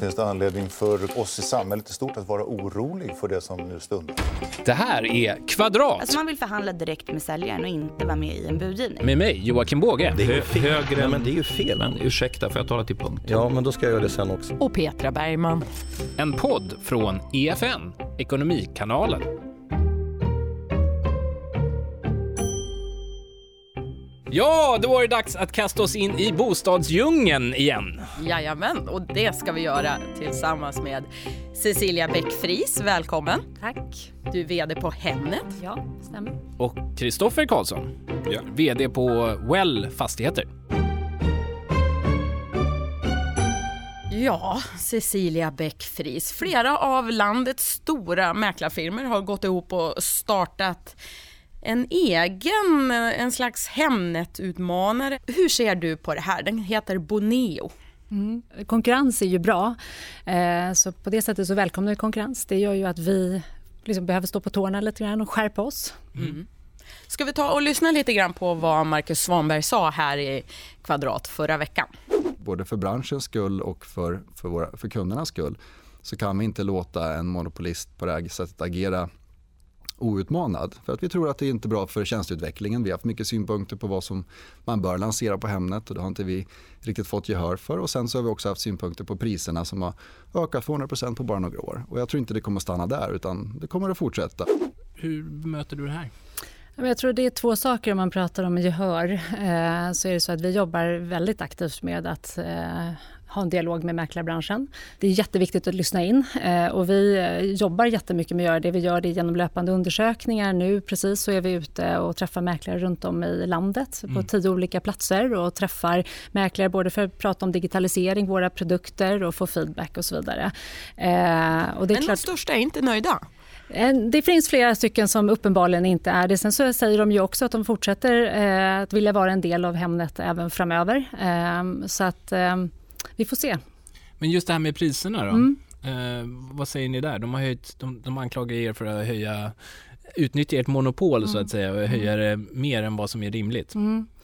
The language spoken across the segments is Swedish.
Finns det anledning för oss i samhället i stort att vara orolig för det som nu stundar? Det här är Kvadrat. Alltså man vill förhandla direkt med säljaren och inte vara med i en budgivning. Med mig, Joakim Båge. Det är ju fel. Högre Nej, men det är ju fel. Men ursäkta, får jag tala till punkt? Ja, men då ska jag göra det sen också. och Petra Bergman. En podd från EFN, Ekonomikanalen. Ja, då var det dags att kasta oss in i bostadsdjungeln igen. Jajamän, och det ska vi göra tillsammans med Cecilia Bäckfris. Välkommen. Tack. Du är VD på Hemnet. Ja, stämmer. Och Kristoffer Karlsson, VD på Well Fastigheter. Ja, Cecilia Bäckfris. Flera av landets stora mäklarfirmor har gått ihop och startat en egen, en slags Hemnet-utmanare. Hur ser du på det här? Den heter Boneo. Konkurrens är ju bra, eh, så på det sättet så välkomnar vi konkurrens. Det gör ju att vi liksom behöver stå på tårna lite grann och skärpa oss. Ska vi ta och lyssna lite grann på vad Marcus Svanberg sa här i Kvadrat förra veckan? både för branschens skull och för, för, våra, för kundernas skull så kan vi inte låta en monopolist på det här sättet agera outmanad. För att vi tror att det är inte är bra för tjänsteutvecklingen. Vi har haft mycket synpunkter på vad som man bör lansera på Hemnet och det har inte vi riktigt fått gehör för. Och sen så har vi också haft synpunkter på priserna som har ökat 200% på bara några år. Och jag tror inte det kommer att stanna där utan det kommer att fortsätta. Hur möter du det här? Jag tror det är två saker om man pratar om gehör. Eh, Så är det så att vi jobbar väldigt aktivt med att eh, ha en dialog med mäklarbranschen. Det är jätteviktigt att lyssna in eh, och vi jobbar jättemycket med att göra det. Vi gör det genom löpande undersökningar. Nu precis så är vi ute och träffar mäklare runt om i landet på tio olika platser och träffar mäklare både för att prata om digitalisering, våra produkter och få feedback och så vidare. Och det är Men de klart... största är inte nöjda. Eh, Det finns flera stycken som uppenbarligen inte är det. Sen så säger de ju också att de fortsätter eh, att vilja vara en del av Hemnet även framöver. Eh, så att vi får se. Men just det här med priserna då? Mm. Vad säger ni där? De, har höjt, de, de anklagar er för att höja utnyttja ert monopol så att säga och höja det mer än vad som är rimligt.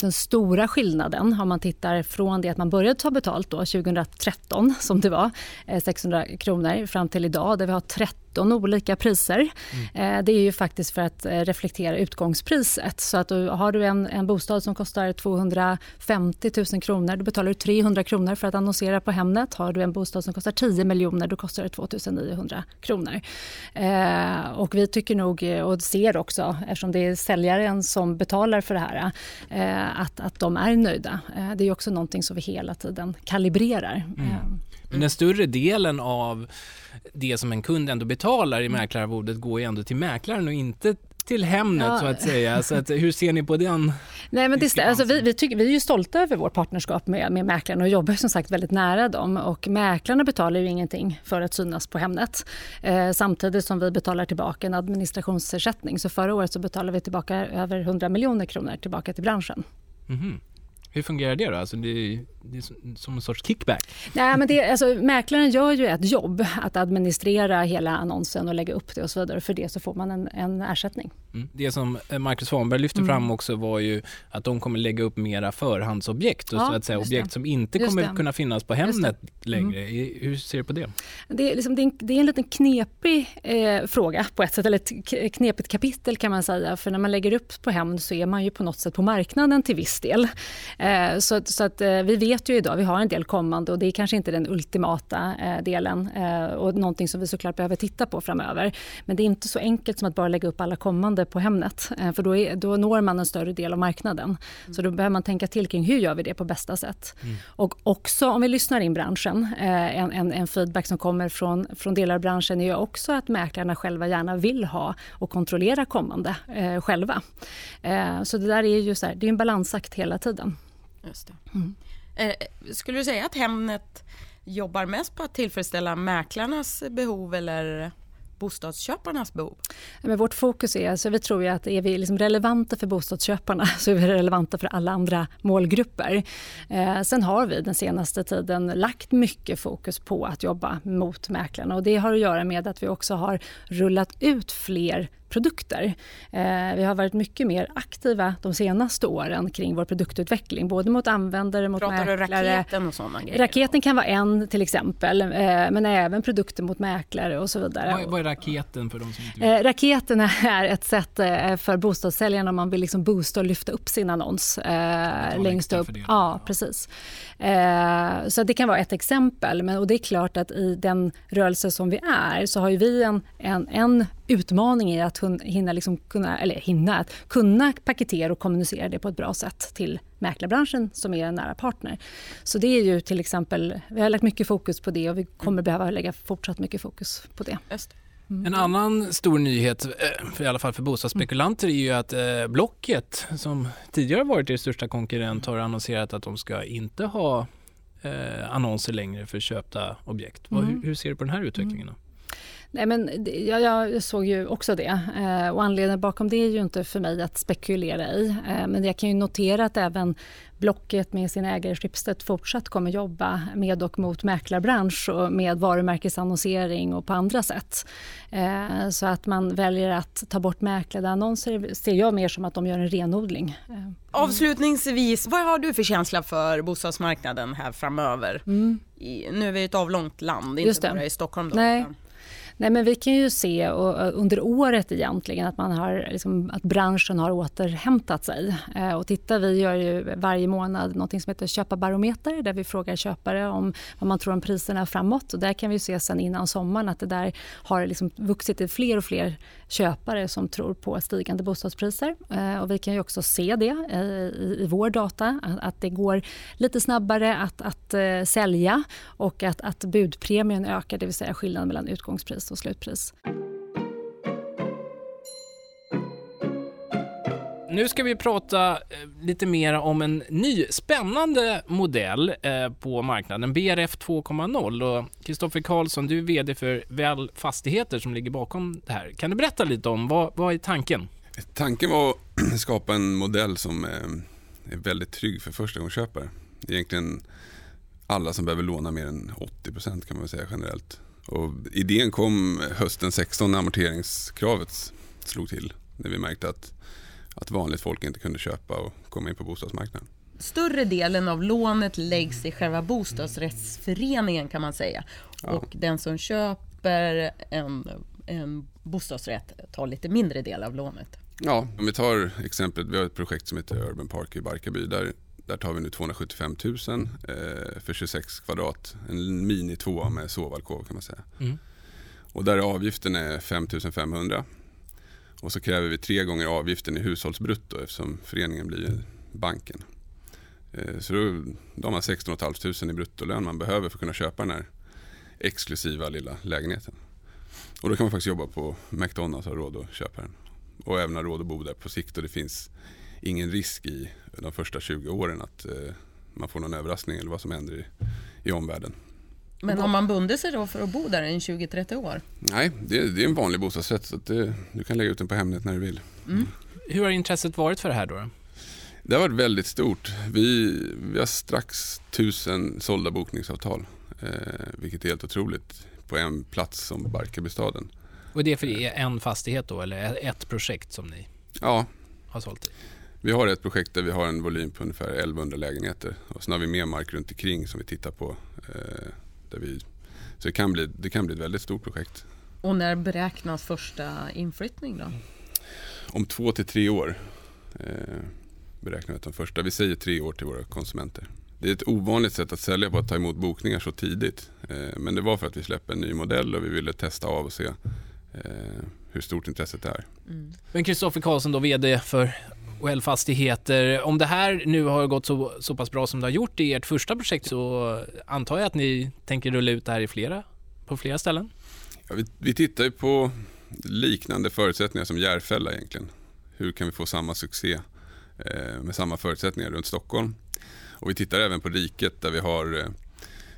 Den stora skillnaden om man tittar från det att man började ta betalt då 2013 som det var, eh, 600 kronor fram till idag där vi har 13 olika priser. Eh, Det är ju faktiskt för att eh, reflektera utgångspriset. Så att du, har du en, en bostad som kostar 250 000 kronor då betalar du 300 kronor för att annonsera på Hemnet. Har du en bostad som kostar 10 miljoner då kostar det 2 900 kronor. Eh, Och vi tycker nog och ser också eftersom det är säljaren som betalar för det här eh, att, att de är nöjda. Eh, Det är också någonting som vi hela tiden kalibrerar. Eh, Men den större delen av det som en kund ändå betalar Mm. i mäklararvodet går ju ändå till mäklaren och inte till Hemnet Ja. så att säga. Så att, hur ser ni på den? Nej, men det, alltså, vi, vi, tycker, vi är ju stolta över vårt partnerskap med, med mäklarna och jobbar som sagt väldigt nära dem. Och mäklarna betalar ju ingenting för att synas på Hemnet. Eh, samtidigt som vi betalar tillbaka en administrationsersättning. Så förra året så betalade vi tillbaka över 100 miljoner kronor tillbaka till branschen. Mhm. Hur fungerar det då? Alltså det, det är som- en sorts kickback. Nej, men det, alltså, mäklaren gör ju ett jobb att administrera hela annonsen och lägga upp det och så vidare. För det så får man en, en ersättning. Mm. Det som eh, Marcus Svanberg lyfte Mm. fram också var ju att de kommer lägga upp mera förhandsobjekt och Ja, så att säga objekt det. som inte Just kommer det. kunna finnas på. Mm. Hemnet längre. I- Hur ser du på det? Det är, liksom, det, är en, det är en liten knepig eh, fråga på ett sätt, eller ett knepigt kapitel kan man säga. För när man lägger upp på Hemn så är man ju på något sätt på marknaden till viss del. Eh, så så att, eh, vi vet ju idag, vi har en del kommande och det är kanske inte den ultimata eh, delen eh, och någonting som vi såklart behöver titta på framöver. Men det är inte så enkelt som att bara lägga upp alla kommande på Hemnet, eh, för då, är, då når man en större del av marknaden. Så då behöver man tänka till kring hur gör vi det på bästa sätt. Och också om vi lyssnar in branschen, eh, en, en, en feedback som kommer från, från delar av branschen är ju också att mäklarna själva gärna vill ha och kontrollera kommande eh, själva. Eh, så det där är ju så här, det är en balansakt hela tiden. Just det. Eh, Eh, skulle du säga att Hemnet jobbar mest på att tillfredsställa mäklarnas behov eller bostadsköparnas behov? Men vårt fokus är, alltså vi tror ju att är vi liksom relevanta för bostadsköparna så är vi relevanta för alla andra målgrupper. Eh, sen har vi den senaste tiden lagt mycket fokus på att jobba mot mäklarna och det har att göra med att vi också har rullat ut fler produkter. Eh, vi har varit mycket mer aktiva de senaste åren kring vår produktutveckling, både mot användare, mot Pratar mäklare. du raketen och sådana grejer? Raketen kan vara en till exempel, eh, men även produkter mot mäklare och så vidare. Vad, vad är raketen för de som inte vet? Eh, raketen är ett sätt eh, för bostadssäljarna om man vill liksom boosta och lyfta upp sin annons eh, längst upp. det. Ja, precis. Eh, så det kan vara ett exempel. Men, och det är klart att i den rörelse som vi är så har ju vi en, en, en utmaning i att hinna, liksom kunna, eller hinna, att kunna paketera och kommunicera det på ett bra sätt till mäklarbranschen som är en nära partner. Så det är ju till exempel, vi har lagt mycket fokus på det och vi kommer behöva lägga fortsatt mycket fokus på det. Just det. En annan stor nyhet, eh, för i alla fall för bostadsspekulanter, är ju att eh, Blocket, som tidigare varit er största konkurrent, har annonserat att de ska inte ha eh, annonser längre för köpta objekt. Hur, hur ser du på den här utvecklingen? Då? Nej, men jag, jag såg ju också det. Eh, och anledningen bakom det är ju inte för mig att spekulera i. Eh, men jag kan ju notera att även Blocket med sin ägare Schibsted fortsatt kommer jobba med och mot mäklarbransch och med varumärkesannonsering och på andra sätt. Eh, så att man väljer att ta bort mäklade annonser ser jag mer som att de gör en renodling. Eh, Avslutningsvis, vad har du för känsla för bostadsmarknaden här framöver? I, nu är vi ett avlångt land, inte Mm. Bara i Stockholm. Då, Nej. utan- Nej, men vi kan ju se och, eh, under året egentligen att, man har, liksom, att branschen har återhämtat sig. Eh, och titta, vi gör ju varje månad något som heter köparbarometer där vi frågar köpare om vad man tror om priserna framåt. Och där kan vi se sen innan sommaren att det där har liksom vuxit till fler och fler köpare som tror på stigande bostadspriser. Eh, och vi kan ju också se det eh, i, i vår data att, att det går lite snabbare att, att eh, sälja och att, att budpremien ökar, det vill säga skillnaden mellan utgångspris och slutpris. Nu ska vi prata eh, lite mer om en ny spännande modell eh, på marknaden, BRF 2.0. Och Kristoffer Karlsson, du är VD för Väl Fastigheter som ligger bakom det här. Kan du berätta lite om vad, vad är tanken? Tanken var att skapa en modell som eh, är väldigt trygg för förstagångsköpare. Egentligen alla som behöver låna mer än 80% kan man väl säga generellt. Och idén kom hösten 16 när amorteringskravet slog till. När vi märkte att, att vanligt folk inte kunde köpa och komma in på bostadsmarknaden. Större delen av lånet läggs i själva bostadsrättsföreningen kan man säga. Och den som köper en, en bostadsrätt tar lite mindre del av lånet. Ja, om vi tar exemplet, vi har ett projekt som heter Urban Park i Barkarby. Där, där tar vi nu 275 000 eh, för 26 kvadrat. En mini tvåa med sovalkov kan man säga. Mm. Och där avgiften är 5 500. Och så kräver vi tre gånger avgiften i hushållsbrutto eftersom föreningen blir banken. Eh, så då, då har man 16 500 i bruttolön man behöver för att kunna köpa den här exklusiva lilla lägenheten. Och då kan man faktiskt jobba på McDonalds och ha råd att köpa den och även ha råd att bo där på sikt och det finns ingen risk i de första 20 åren att eh, man får någon överraskning eller vad som händer i, i omvärlden. Men har man bundit sig då för att bo där i 20-30 år? Nej, det, det är en vanlig bostadsrätt så att det, du kan lägga ut den på Hemnet när du vill. Hur har intresset varit för det här då? Det har varit väldigt stort. Vi, vi har strax tusen sålda bokningsavtal, eh, vilket är helt otroligt på en plats som Barkarbystaden. Och det är för en fastighet då, eller ett projekt som ni Ja, har sålt i? Vi har ett projekt där vi har en volym på ungefär 1100 lägenheter och sen har vi mer mark runt omkring som vi tittar på. Eh, där vi, så det kan, bli, det kan bli ett väldigt stort projekt. Och när beräknas första inflyttning då? Om två till tre år eh, beräknar vi att de första, vi säger tre år till våra konsumenter. Det är ett ovanligt sätt att sälja på att ta emot bokningar så tidigt. Eh, men det var för att vi släppte en ny modell och vi ville testa av och se eh, hur stort intresset är. Men Kristoffer Karlsson då, VD för OL Fastigheter. Om det här nu har gått så, så pass bra som det har gjort i ert första projekt så antar jag att ni tänker rulla ut det här i flera, på flera ställen? Ja, vi, vi tittar ju på liknande förutsättningar som Järfälla egentligen. Hur kan vi få samma succé eh, med samma förutsättningar runt Stockholm? Och vi tittar även på riket där vi har eh,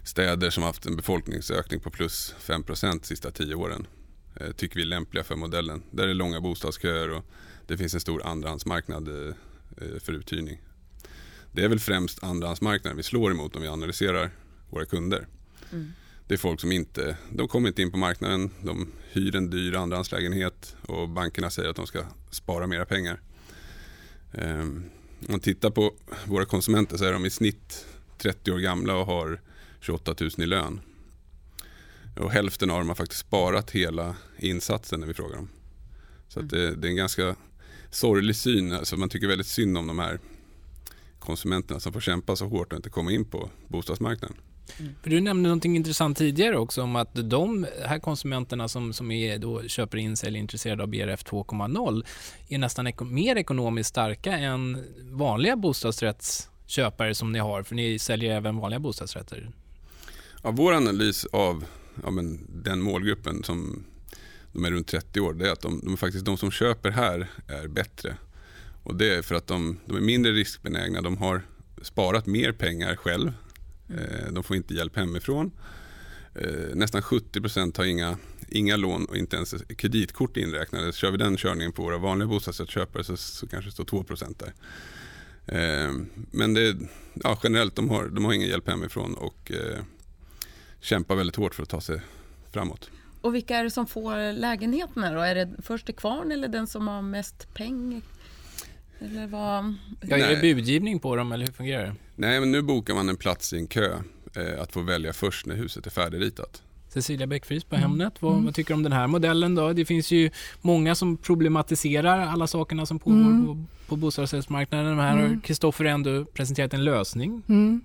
städer som haft en befolkningsökning på plus 5 de sista tio åren. Eh, tycker vi är lämpliga för modellen. Där är det långa bostadsköer och det finns en stor andrahandsmarknad eh, eh, för uthyrning. Det är väl främst andrahandsmarknaden vi slår emot om vi analyserar våra kunder. Det är folk som inte, de kommer inte in på marknaden, de hyr en dyr andrahandslägenhet och bankerna säger att de ska spara mera pengar. Ehm, om man tittar på våra konsumenter så är de i snitt 30 år gamla och har 28 000 i lön. Och hälften av dem har faktiskt sparat hela insatsen när vi frågar dem. Så det, det, är en ganska sorglig syn. Alltså man tycker väldigt synd om de här konsumenterna som får kämpa så hårt och inte komma in på bostadsmarknaden. Mm. För du nämnde någonting intressant tidigare också om att de här konsumenterna som, som är då köper in sig eller är intresserade av BRF 2.0 är nästan ek mer ekonomiskt starka än vanliga bostadsrättsköpare som ni har, för ni säljer även vanliga bostadsrätter. Ja, vår analys av ja, men den målgruppen som de är runt 30 år, det är att de, de, faktiskt, de som köper här är bättre. Och det är för att de, de är mindre riskbenägna, de har sparat mer pengar själv Eh, de får inte hjälp hemifrån. Eh, nästan 70% har inga, inga lån och inte ens kreditkort inräknade. Kör vi den körningen på våra vanliga bostadsrättsköpare så, så kanske det står 2 där. Eh, men det, ja, generellt, de har, de har ingen hjälp hemifrån och kämpar väldigt hårt för att ta sig framåt. Och vilka är det som får lägenheterna då? Är det först till kvarn eller den som har mest pengar? Eller vad? Ja, är det budgivning på dem eller hur fungerar det? Nej, men nu bokar man en plats i en kö eh, att få välja först när huset är färdigritat. Cecilia Bäckfries på Hemnet, vad, mm. vad, tycker du om den här modellen då? Det finns ju många som problematiserar alla sakerna som pågår mm. på, på bostadsrättsmarknaden. Här mm. har Kristoffer ändå presenterat en lösning. Mm.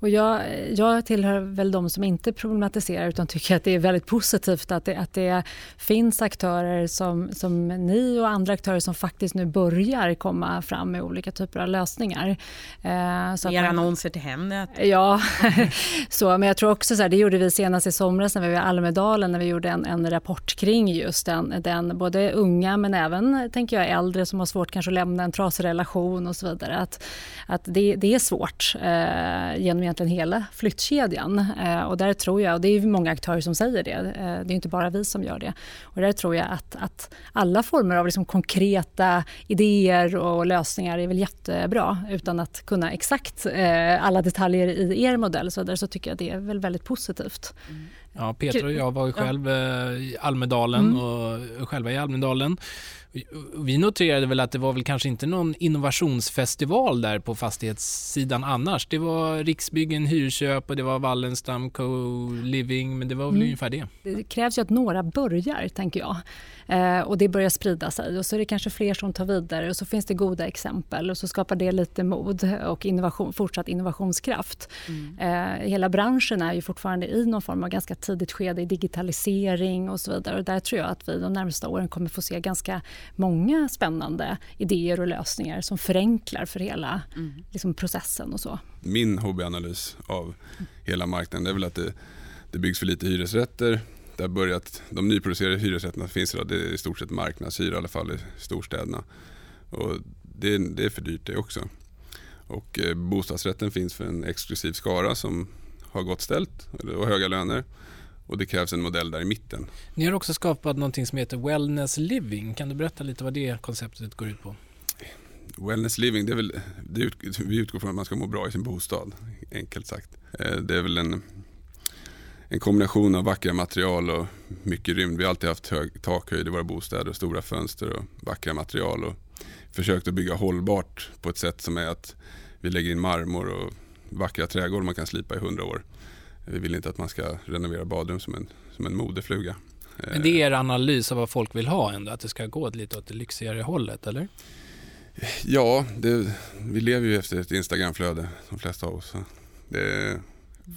Och jag, jag tillhör väl de som inte problematiserar utan tycker att det är väldigt positivt att det, att det finns aktörer som, som ni och andra aktörer som faktiskt nu börjar komma fram med olika typer av lösningar. Eh, så Mer annonser till Hemnet. Ja, så, men jag tror också så här, det gjorde vi senast i somras när vi i Almedalen när vi gjorde en, en rapport kring just den, den, både unga men även tänker jag äldre som har svårt kanske att lämna en trasig relation och så vidare. Att, att det, det är svårt eh, genom egentligen hela flyttkedjan. Eh, och där tror jag, och det är många aktörer som säger det, eh, det är inte bara vi som gör det. Och där tror jag att, att alla former av liksom konkreta idéer och lösningar är väl jättebra utan att kunna exakt eh, alla detaljer i er modell så, där så tycker jag det är väl väldigt positivt. Mm. Ja, Peter och jag var ju själv i Almedalen mm. och själva i Almedalen. Vi noterade väl att det var väl kanske inte någon innovationsfestival där på fastighetssidan annars. Det var Riksbyggen Hyrköp och det var Wallenstam Co-living, men det var väl mm. ungefär det. Det krävs ju att några börjar, tänker jag. Eh, och det börjar sprida sig och så är det kanske fler som tar vidare och så finns det goda exempel och så skapar det lite mod och innovation, fortsatt innovationskraft. Mm. Eh, hela branschen är ju fortfarande i någon form av ganska tidigt skede i digitalisering och så vidare och där tror jag att vi de närmaste åren kommer få se ganska många spännande idéer och lösningar som förenklar för hela mm. liksom, processen och så. Min hobbyanalys av hela marknaden är väl att det, det byggs för lite hyresrätter det har börjat, de nyproducerade hyresrätterna finns idag, det är i stort sett marknadshyra i alla fall i storstäderna. Och det, det är för dyrt det också. Och eh, bostadsrätten finns för en exklusiv skara som har gott ställt och höga löner. Och det krävs en modell där i mitten. Ni har också skapat något som heter Wellness Living. Kan du berätta lite vad det konceptet går ut på? Wellness living, det är väl, det ut, vi utgår från att man ska må bra i sin bostad, enkelt sagt. Eh, det är väl en, en kombination av vackra material och mycket rymd. Vi har alltid haft hög takhöjd i våra bostäder, stora fönster och vackra material. Och försökt att bygga hållbart på ett sätt som är att vi lägger in marmor och vackra trädgårdar man kan slipa i hundra år. Vi vill inte att man ska renovera badrum som en, som en modefluga. Men det är er analys av vad folk vill ha ändå, att det ska gå lite åt det lyxigare hållet, eller? Ja, det, vi lever ju efter ett Instagramflöde, de flesta av oss. Det,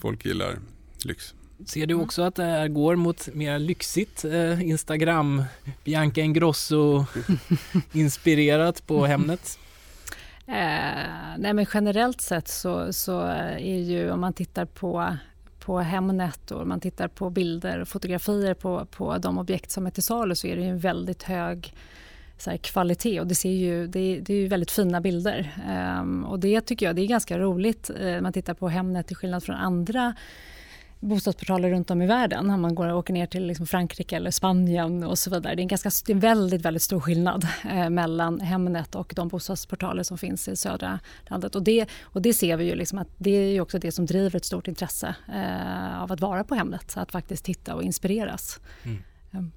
folk gillar lyx. Ser du också att det här går mot mer lyxigt eh, Instagram, Bianca Ingrosso inspirerat på Hemnet? Eh, nej men generellt sett så, så är ju om man tittar på på Hemnet och man tittar på bilder och fotografier på, på de objekt som är till salu så är det en väldigt hög så här, kvalitet och det, ser ju, det, det är ju väldigt fina bilder. Um, och det tycker jag det är ganska roligt. Uh, man tittar på Hemnet till skillnad från andra bostadsportaler runt om i världen. Om man går och åker ner till liksom Frankrike eller Spanien och så vidare. Det är en, ganska, det är en väldigt, väldigt stor skillnad eh, mellan Hemnet och de bostadsportaler som finns i södra landet. Och det, och det ser vi ju liksom att det är ju också det som driver ett stort intresse eh, av att vara på Hemnet. Att faktiskt titta och inspireras. Mm. Um.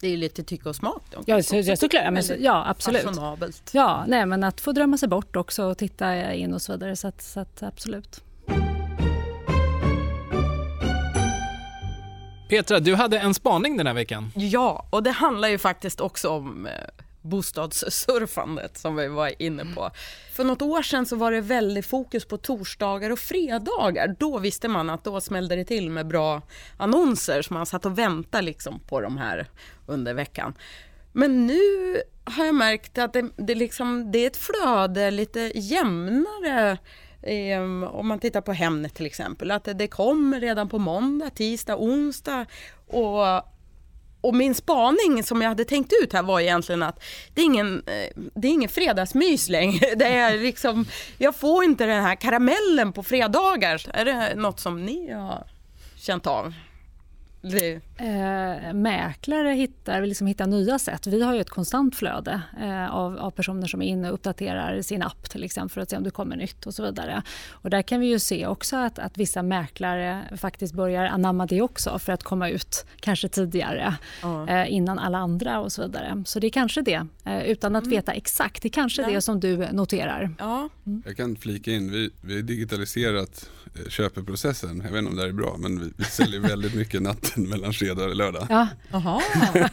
Det är lite tycke och smak. Då. Ja, så, såklart. Ja, men, ja, absolut. Fashionabelt. Ja, nej, men att få drömma sig bort också och titta in och så vidare. Så, att, så att, absolut. Petra, du hade en spaning den här veckan. Ja, och det handlar ju faktiskt också om eh, bostadssurfandet som vi var inne på. För något år sedan så var det väldigt fokus på torsdagar och fredagar. Då visste man att då smällde det till med bra annonser så man satt och väntade liksom på de här under veckan. Men nu har jag märkt att det, det, liksom, det är ett flöde lite jämnare Um, om man tittar på Hemnet till exempel, att det, kom kommer redan på måndag, tisdag, onsdag och och min spaning som jag hade tänkt ut här var egentligen att det är ingen, eh, det är ingen fredagsmys längre. Det är liksom, jag får inte den här karamellen på fredagar. Är det något som ni har känt av? Eh, mäklare hittar, liksom hittar nya sätt. Vi har ju ett konstant flöde eh, av, av, personer som är inne och uppdaterar sin app till exempel för att se om det kommer nytt och så vidare. Och där kan vi ju se också att, att vissa mäklare faktiskt börjar anamma det också för att komma ut kanske tidigare mm. eh, innan alla andra och så vidare. Så det är kanske det, eh, utan att mm. veta exakt. Det är kanske ja. det som du noterar. Ja. Mm. Jag kan flika in, vi, vi har digitaliserat köpeprocessen. Jag vet inte om det här är bra men vi, vi säljer väldigt mycket natten mellan fredag och lördag. Ja. Jaha.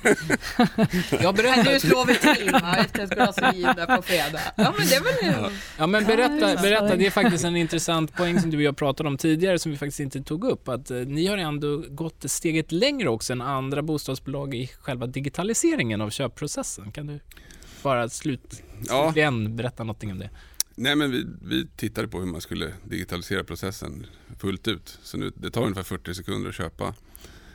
jag berättar... Nu slår vi till va, efter ett glas vin där på fredag. Ja men det är väl... Ja men berätta, berätta, det är faktiskt en intressant poäng som du och jag pratade om tidigare som vi faktiskt inte tog upp. Att eh, ni har ändå gått steget längre också än andra bostadsbolag i själva digitaliseringen av köpprocessen. Kan du bara slut, slutligen ja. berätta någonting om det? Nej men vi, vi tittade på hur man skulle digitalisera processen fullt ut. Så nu, det tar ungefär 40 sekunder att köpa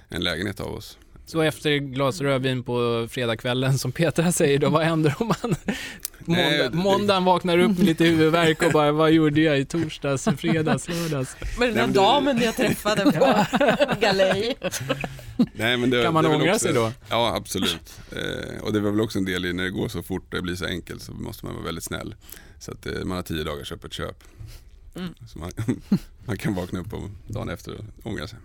en lägenhet av oss. Så efter glas rödvin på fredagskvällen som Petra säger då, vad händer om man måndag, måndagen vaknar upp med lite huvudvärk och bara vad gjorde jag i torsdags, fredags, lördags? Men den där damen jag träffade på galej. Nej, men det, kan man ångra också, sig då? Ja absolut. Eh, och det var väl också en del i när det går så fort och det blir så enkelt så måste man vara väldigt snäll. Så att eh, man har tio dagars öppet köp. Mm. Så man, man kan vakna upp och dagen efter och ångra sig.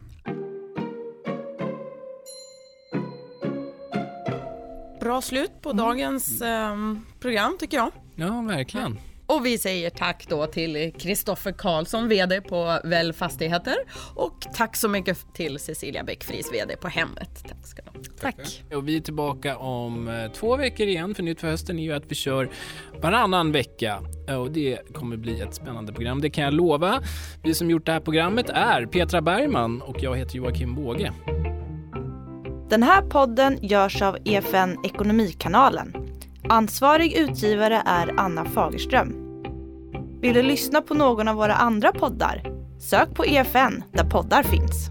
Bra slut på mm. dagens eh, program tycker jag. Ja, verkligen. Och vi säger tack då till Kristoffer Karlsson, VD på Väl Fastigheter och tack så mycket till Cecilia Bäckfries, VD på Hemmet. Tack ska du ha. Tack. Och vi är tillbaka om eh, två veckor igen, för nytt för hösten är ju att vi kör varannan vecka och det kommer bli ett spännande program, det kan jag lova. Vi som gjort det här programmet är Petra Bergman och jag heter Joakim Båge. Den här podden görs av EFN Ekonomikanalen. Ansvarig utgivare är Anna Fagerström. Vill du lyssna på någon av våra andra poddar? Sök på EFN där poddar finns.